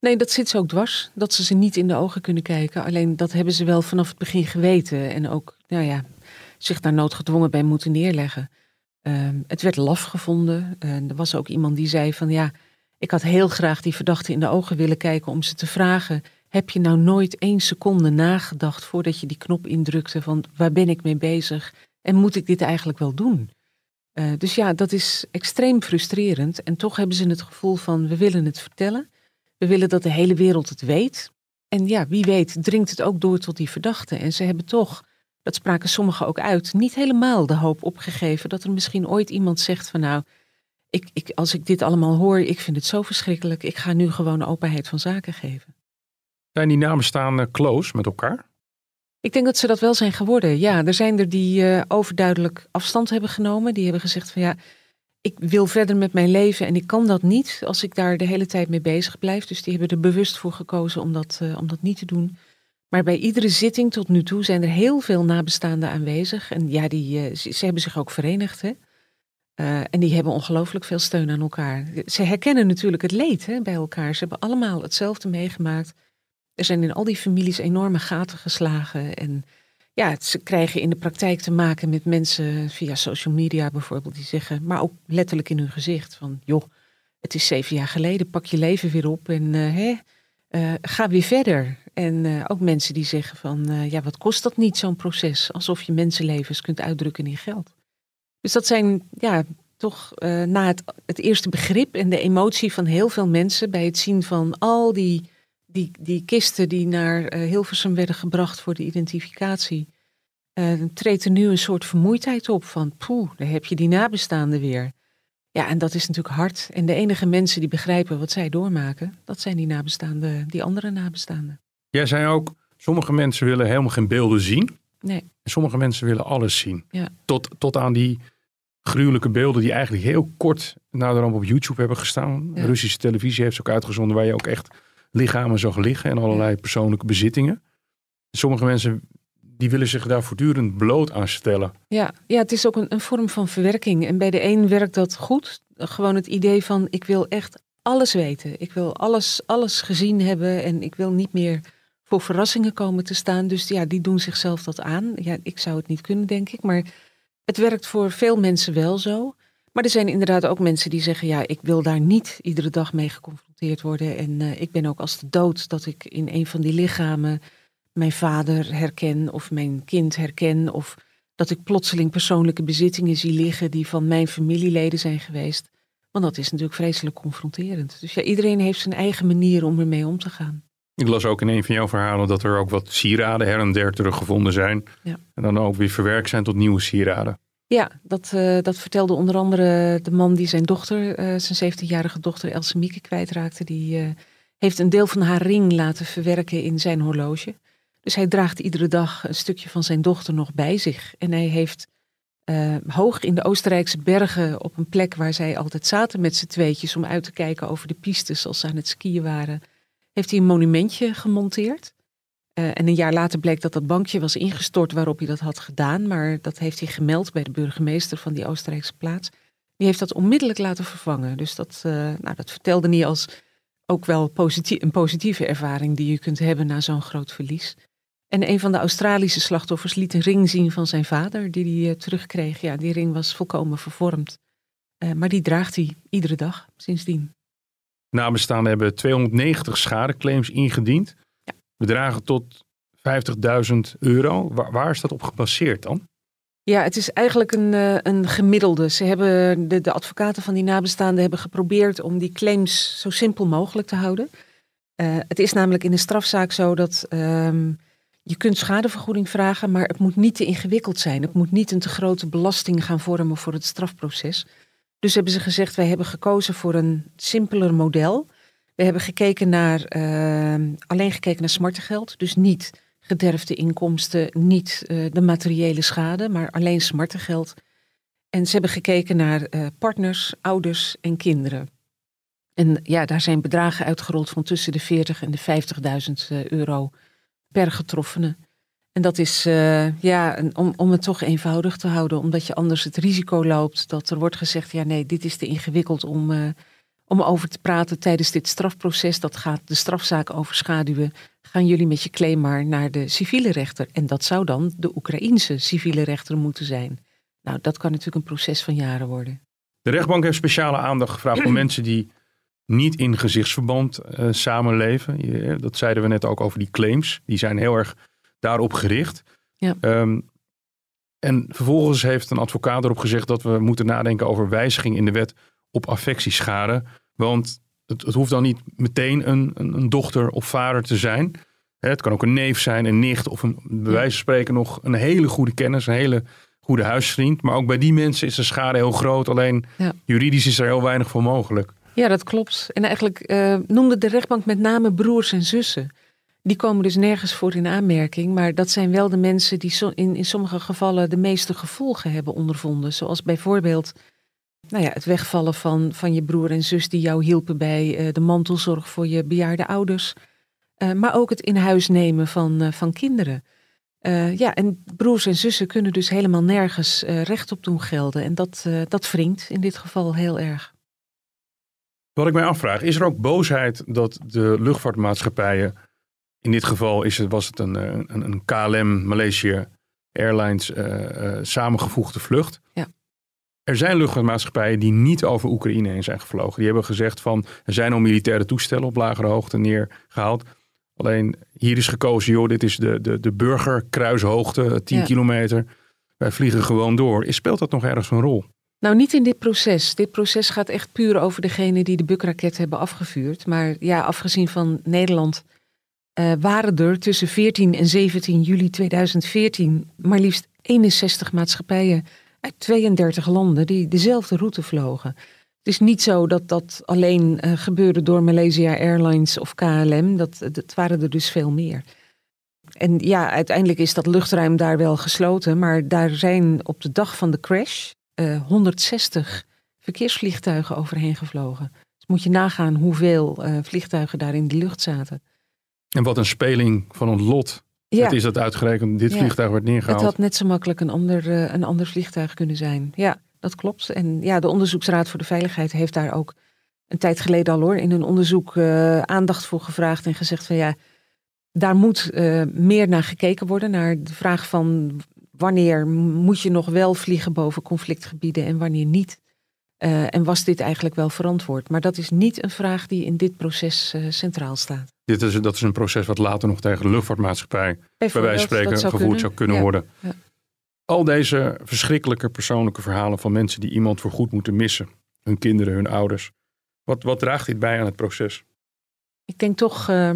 Nee, dat zit ze ook dwars. Dat ze ze niet in de ogen kunnen kijken. Alleen dat hebben ze wel vanaf het begin geweten. En ook, nou ja, zich daar noodgedwongen bij moeten neerleggen. Uh, het werd laf gevonden. Er was ook iemand die zei van ja, ik had heel graag die verdachte in de ogen willen kijken om ze te vragen. Heb je nou nooit één seconde nagedacht voordat je die knop indrukte van waar ben ik mee bezig? En moet ik dit eigenlijk wel doen? Uh, dus ja, dat is extreem frustrerend. En toch hebben ze het gevoel van we willen het vertellen. We willen dat de hele wereld het weet. En ja, wie weet dringt het ook door tot die verdachten. En ze hebben toch, dat spraken sommigen ook uit, niet helemaal de hoop opgegeven dat er misschien ooit iemand zegt van nou, ik, ik, als ik dit allemaal hoor, ik vind het zo verschrikkelijk, ik ga nu gewoon openheid van zaken geven. Zijn die namenstaanden close met elkaar? Ik denk dat ze dat wel zijn geworden. Ja, er zijn er die uh, overduidelijk afstand hebben genomen. Die hebben gezegd van ja, ik wil verder met mijn leven en ik kan dat niet als ik daar de hele tijd mee bezig blijf. Dus die hebben er bewust voor gekozen om dat, uh, om dat niet te doen. Maar bij iedere zitting tot nu toe zijn er heel veel nabestaanden aanwezig. En ja, die, uh, ze, hebben zich ook verenigd. Hè? Uh, en die hebben ongelooflijk veel steun aan elkaar. Ze herkennen natuurlijk het leed hè, bij elkaar. Ze hebben allemaal hetzelfde meegemaakt. Er zijn in al die families enorme gaten geslagen. En ja, ze krijgen in de praktijk te maken met mensen via social media bijvoorbeeld, die zeggen, maar ook letterlijk in hun gezicht van, joh, het is zeven jaar geleden, pak je leven weer op en uh, hè, uh, ga weer verder. En uh, ook mensen die zeggen van, ja, wat kost dat niet zo'n proces? Alsof je mensenlevens kunt uitdrukken in geld. Dus dat zijn ja, toch na het, het eerste begrip en de emotie van heel veel mensen bij het zien van al die, die, die kisten die naar uh, Hilversum werden gebracht voor de identificatie, uh, treedt er nu een soort vermoeidheid op van poeh, daar heb je die nabestaanden weer. Ja, en dat is natuurlijk hard. En de enige mensen die begrijpen wat zij doormaken, dat zijn die nabestaanden, die andere nabestaanden. Jij zei ook, sommige mensen willen helemaal geen beelden zien. Nee. En sommige mensen willen alles zien. Ja. Tot, tot aan die gruwelijke beelden die eigenlijk heel kort na de ramp op YouTube hebben gestaan. Ja. Russische televisie heeft ze ook uitgezonden waar je ook echt lichamen zag liggen en allerlei persoonlijke bezittingen. Sommige mensen die willen zich daar voortdurend bloot aan stellen. Ja, ja het is ook een, een vorm van verwerking. En bij de een werkt dat goed. Gewoon het idee van ik wil echt alles weten. Ik wil alles, alles gezien hebben en ik wil niet meer voor verrassingen komen te staan. Dus ja, die doen zichzelf dat aan. Ja, ik zou het niet kunnen, denk ik. Maar het werkt voor veel mensen wel zo. Maar er zijn inderdaad ook mensen die zeggen: ja, ik wil daar niet iedere dag mee geconfronteerd worden. En uh, ik ben ook als de dood dat ik in een van die lichamen mijn vader herken of mijn kind herken. Of dat ik plotseling persoonlijke bezittingen zie liggen die van mijn familieleden zijn geweest. Want dat is natuurlijk vreselijk confronterend. Dus ja, iedereen heeft zijn eigen manier om ermee om te gaan. Ik las ook in een van jouw verhalen dat er ook wat sieraden her en der teruggevonden zijn. Ja. En dan ook weer verwerkt zijn tot nieuwe sieraden. Ja, dat, uh, dat vertelde onder andere de man die zijn dochter, uh, zijn 17-jarige dochter Else Mieke kwijtraakte. Die uh, heeft een deel van haar ring laten verwerken in zijn horloge. Dus hij draagt iedere dag een stukje van zijn dochter nog bij zich. En hij heeft hoog in de Oostenrijkse bergen, op een plek waar zij altijd zaten met z'n tweetjes om uit te kijken over de pistes als ze aan het skiën waren, heeft hij een monumentje gemonteerd. Uh, en een jaar later bleek dat dat bankje was ingestort waarop hij dat had gedaan. Maar dat heeft hij gemeld bij de burgemeester van die Oostenrijkse plaats. Die heeft dat onmiddellijk laten vervangen. Dus dat, uh, nou, dat vertelde niet als ook wel positief, een positieve ervaring die je kunt hebben na zo'n groot verlies. En een van de Australische slachtoffers liet een ring zien van zijn vader, die hij uh, terugkreeg. Ja, die ring was volkomen vervormd. maar die draagt hij iedere dag sindsdien. Nabestaanden hebben 290 schadeclaims ingediend. Bedragen tot 50.000 euro. Waar, is dat op gebaseerd dan? Ja, het is eigenlijk een, uh, een gemiddelde. Ze hebben, de, de advocaten van die nabestaanden hebben geprobeerd om die claims zo simpel mogelijk te houden. Uh, het is namelijk in een strafzaak zo dat um, je kunt schadevergoeding vragen, maar het moet niet te ingewikkeld zijn. Het moet niet een te grote belasting gaan vormen voor het strafproces. Dus hebben ze gezegd, wij hebben gekozen voor een simpeler model. We hebben gekeken naar, uh, alleen gekeken naar smartengeld. Dus niet gederfde inkomsten, niet uh, de materiële schade, maar alleen smartengeld. En ze hebben gekeken naar uh, partners, ouders en kinderen. En ja, daar zijn bedragen uitgerold van tussen de 40 en de 50.000 euro per getroffene. En dat is ja, om, om het toch eenvoudig te houden, omdat je anders het risico loopt dat er wordt gezegd: ja, nee, dit is te ingewikkeld om, om over te praten tijdens dit strafproces. Dat gaat de strafzaak overschaduwen. Gaan jullie met je claim maar naar de civiele rechter? En dat zou dan de Oekraïense civiele rechter moeten zijn. Nou, dat kan natuurlijk een proces van jaren worden. De rechtbank heeft speciale aandacht gevraagd voor mensen die niet in gezichtsverband uh, samenleven. Je, dat zeiden we net ook over die claims. Die zijn heel erg daarop gericht. Ja. Um, en vervolgens heeft een advocaat erop gezegd dat we moeten nadenken over wijziging in de wet op affectieschade. Want het, het hoeft dan niet meteen een, een, een, dochter of vader te zijn. Het kan ook een neef zijn, een nicht of een, bij wijze van spreken nog een hele goede kennis, een hele goede huisvriend. Maar ook bij die mensen is de schade heel groot. Alleen ja. juridisch is er heel weinig voor mogelijk. Ja, dat klopt. En eigenlijk uh, noemde de rechtbank met name broers en zussen. Die komen dus nergens voor in aanmerking, maar dat zijn wel de mensen die so in, in sommige gevallen de meeste gevolgen hebben ondervonden. Zoals bijvoorbeeld nou ja, het wegvallen van, van je broer en zus die jou hielpen bij uh, de mantelzorg voor je bejaarde ouders. Uh, maar ook het in huis nemen van, uh, van kinderen. ja, en broers en zussen kunnen dus helemaal nergens recht op doen gelden. En dat, dat wringt in dit geval heel erg. Wat ik mij afvraag, is er ook boosheid dat de luchtvaartmaatschappijen in dit geval is het, was het een, een, een KLM Malaysia Airlines samengevoegde vlucht. Ja. Er zijn luchtvaartmaatschappijen die niet over Oekraïne heen zijn gevlogen. Die hebben gezegd van er zijn al militaire toestellen op lagere hoogte neergehaald. Alleen hier is gekozen, joh, dit is de, de, de burgerkruishoogte, 10 Ja. kilometer. Wij vliegen gewoon door. Is- Speelt dat nog ergens een rol? Nou, niet in dit proces. Dit proces gaat echt puur over degene die de bukraket hebben afgevuurd. Maar ja, afgezien van Nederland uh, waren er tussen 14 en 17 juli 2014 maar liefst 61 maatschappijen uit 32 landen die dezelfde route vlogen. Het is niet zo dat dat alleen uh, gebeurde door Malaysia Airlines of KLM. Dat, dat waren er dus veel meer. En ja, uiteindelijk is dat luchtruim daar wel gesloten. Maar daar zijn op de dag van de crash uh, 160 verkeersvliegtuigen overheen gevlogen. Dus moet je nagaan hoeveel vliegtuigen daar in de lucht zaten. En wat een speling van een lot. Ja. Het is dat uitgerekend dit ja. vliegtuig werd neergehaald. Het had net zo makkelijk een ander, uh, een ander vliegtuig kunnen zijn. Ja, dat klopt. En ja, de Onderzoeksraad voor de Veiligheid heeft daar ook een tijd geleden al hoor in een onderzoek uh, aandacht voor gevraagd en gezegd van ja, daar moet uh, meer naar gekeken worden. Naar de vraag van wanneer moet je nog wel vliegen boven conflictgebieden en wanneer niet. Uh, en was dit eigenlijk wel verantwoord? Maar dat is niet een vraag die in dit proces uh, centraal staat. Dit is, dat is een proces wat later nog tegen de luchtvaartmaatschappij bij wijze van spreken gevoerd kunnen. zou kunnen ja. worden. Ja. Al deze verschrikkelijke persoonlijke verhalen van mensen die iemand voorgoed moeten missen. Hun kinderen, hun ouders. Wat, wat draagt dit bij aan het proces? Ik denk toch, uh,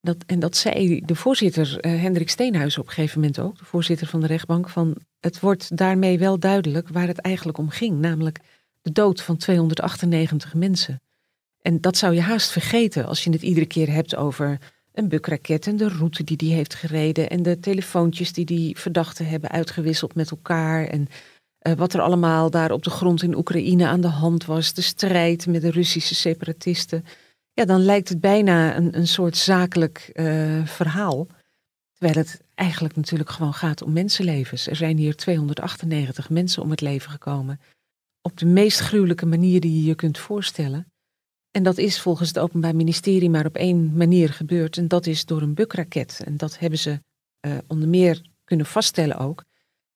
dat, en dat zei de voorzitter Hendrik Steenhuis op een gegeven moment ook, de voorzitter van de rechtbank, van het wordt daarmee wel duidelijk waar het eigenlijk om ging. Namelijk de dood van 298 mensen. En dat zou je haast vergeten als je het iedere keer hebt over een bukraket en de route die die heeft gereden en de telefoontjes die die verdachten hebben uitgewisseld met elkaar en uh, wat er allemaal daar op de grond in Oekraïne aan de hand was, de strijd met de Russische separatisten. Ja, dan lijkt het bijna een, een soort zakelijk uh, verhaal. Terwijl het eigenlijk natuurlijk gewoon gaat om mensenlevens. Er zijn hier 298 mensen om het leven gekomen op de meest gruwelijke manier die je je kunt voorstellen. En dat is volgens het Openbaar Ministerie maar op één manier gebeurd. En dat is door een bukraket. En dat hebben ze uh, onder meer kunnen vaststellen ook.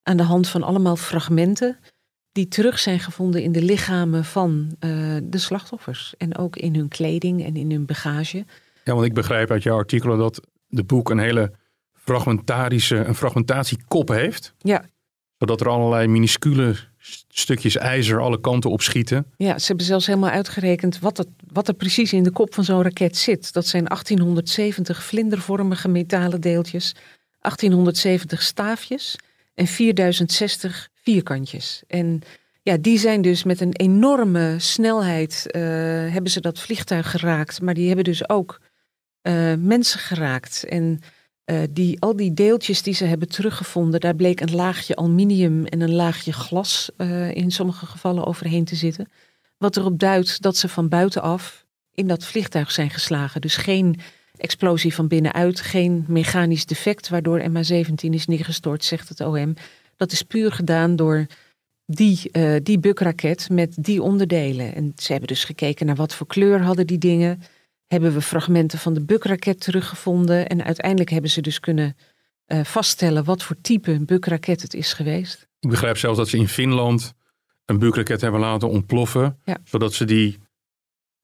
Aan de hand van allemaal fragmenten die terug zijn gevonden in de lichamen van uh, de slachtoffers. En ook in hun kleding en in hun bagage. Ja, want ik begrijp uit jouw artikelen dat de boek een hele fragmentarische, een fragmentatiekop heeft. Ja. Zodat er allerlei minuscule stukjes ijzer alle kanten op schieten. Ja, ze hebben zelfs helemaal uitgerekend wat, het, wat er precies in de kop van zo'n raket zit. Dat zijn 1870 vlindervormige metalen deeltjes, 1870 staafjes en 4060 vierkantjes. En ja, die zijn dus met een enorme snelheid uh, hebben ze dat vliegtuig geraakt, maar die hebben dus ook uh, mensen geraakt. En uh, die, al die deeltjes die ze hebben teruggevonden, daar bleek een laagje aluminium en een laagje glas uh, in sommige gevallen overheen te zitten. Wat erop duidt dat ze van buitenaf in dat vliegtuig zijn geslagen. Dus geen explosie van binnenuit, geen mechanisch defect waardoor MH17 is neergestort, zegt het OM. Dat is puur gedaan door die, uh, die bukraket met die onderdelen. En ze hebben dus gekeken naar wat voor kleur hadden die dingen hebben we fragmenten van de bukraket teruggevonden. En uiteindelijk hebben ze dus kunnen uh, vaststellen wat voor type bukraket het is geweest. Ik begrijp zelfs dat ze in Finland een bukraket hebben laten ontploffen. Ja. Zodat ze die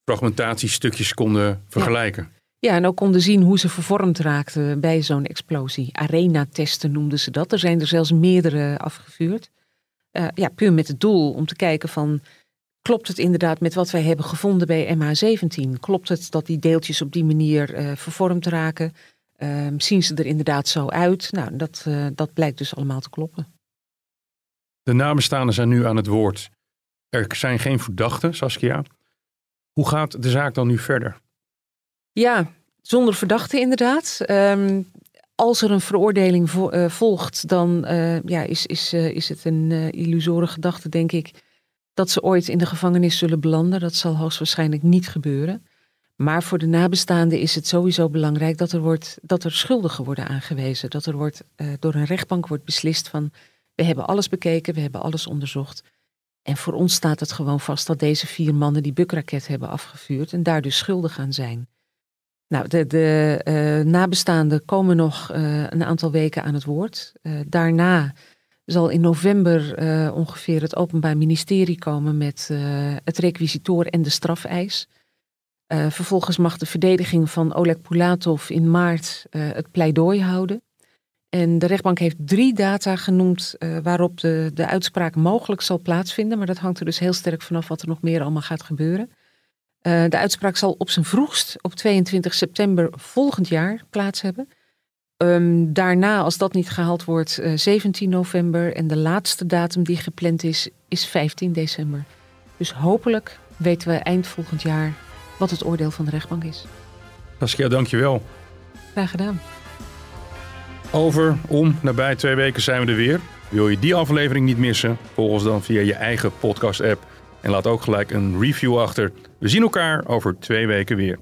fragmentatiestukjes konden vergelijken. Ja. ja. en ook konden zien hoe ze vervormd raakten bij zo'n explosie. Arena-testen noemden ze dat. Er zijn er zelfs meerdere afgevuurd. Uh, ja, puur met het doel om te kijken van Klopt het inderdaad met wat wij hebben gevonden bij MH17? Klopt het dat die deeltjes op die manier uh, vervormd raken? Uh, zien ze er inderdaad zo uit? Nou, dat, uh, dat blijkt dus allemaal te kloppen. De nabestaanden zijn nu aan het woord. Er zijn geen verdachten, Saskia. Hoe gaat de zaak dan nu verder? Ja, zonder verdachten inderdaad. Um, als er een veroordeling vo uh, volgt, dan ja, is, is, is het een illusoren gedachte, denk ik, dat ze ooit in de gevangenis zullen belanden. Dat zal hoogstwaarschijnlijk niet gebeuren. Maar voor de nabestaanden is het sowieso belangrijk dat er, wordt, dat er schuldigen worden aangewezen. Dat er wordt, uh, door een rechtbank wordt beslist van we hebben alles bekeken, we hebben alles onderzocht. En voor ons staat het gewoon vast dat deze vier mannen die bukraket hebben afgevuurd en daar dus schuldig aan zijn. Nou, de, de uh, nabestaanden komen nog uh, een aantal weken aan het woord. daarna zal in november uh, ongeveer het Openbaar Ministerie komen met uh, het requisitoor en de strafeis. Uh, vervolgens mag de verdediging van Oleg Pulatov in maart het pleidooi houden. En de rechtbank heeft drie data genoemd waarop de, de uitspraak mogelijk zal plaatsvinden. Maar dat hangt er dus heel sterk vanaf wat er nog meer allemaal gaat gebeuren. De uitspraak zal op zijn vroegst op 22 september volgend jaar plaats hebben. Um, daarna, als dat niet gehaald wordt, uh, 17 november. En de laatste datum die gepland is, is 15 december. Dus hopelijk weten we eind volgend jaar wat het oordeel van de rechtbank is. Saskia, dankjewel. Graag gedaan. Over, om, nabij twee weken zijn we er weer. Wil je die aflevering niet missen? Volg ons dan via je eigen podcast-app. En laat ook gelijk een review achter. We zien elkaar over twee weken weer.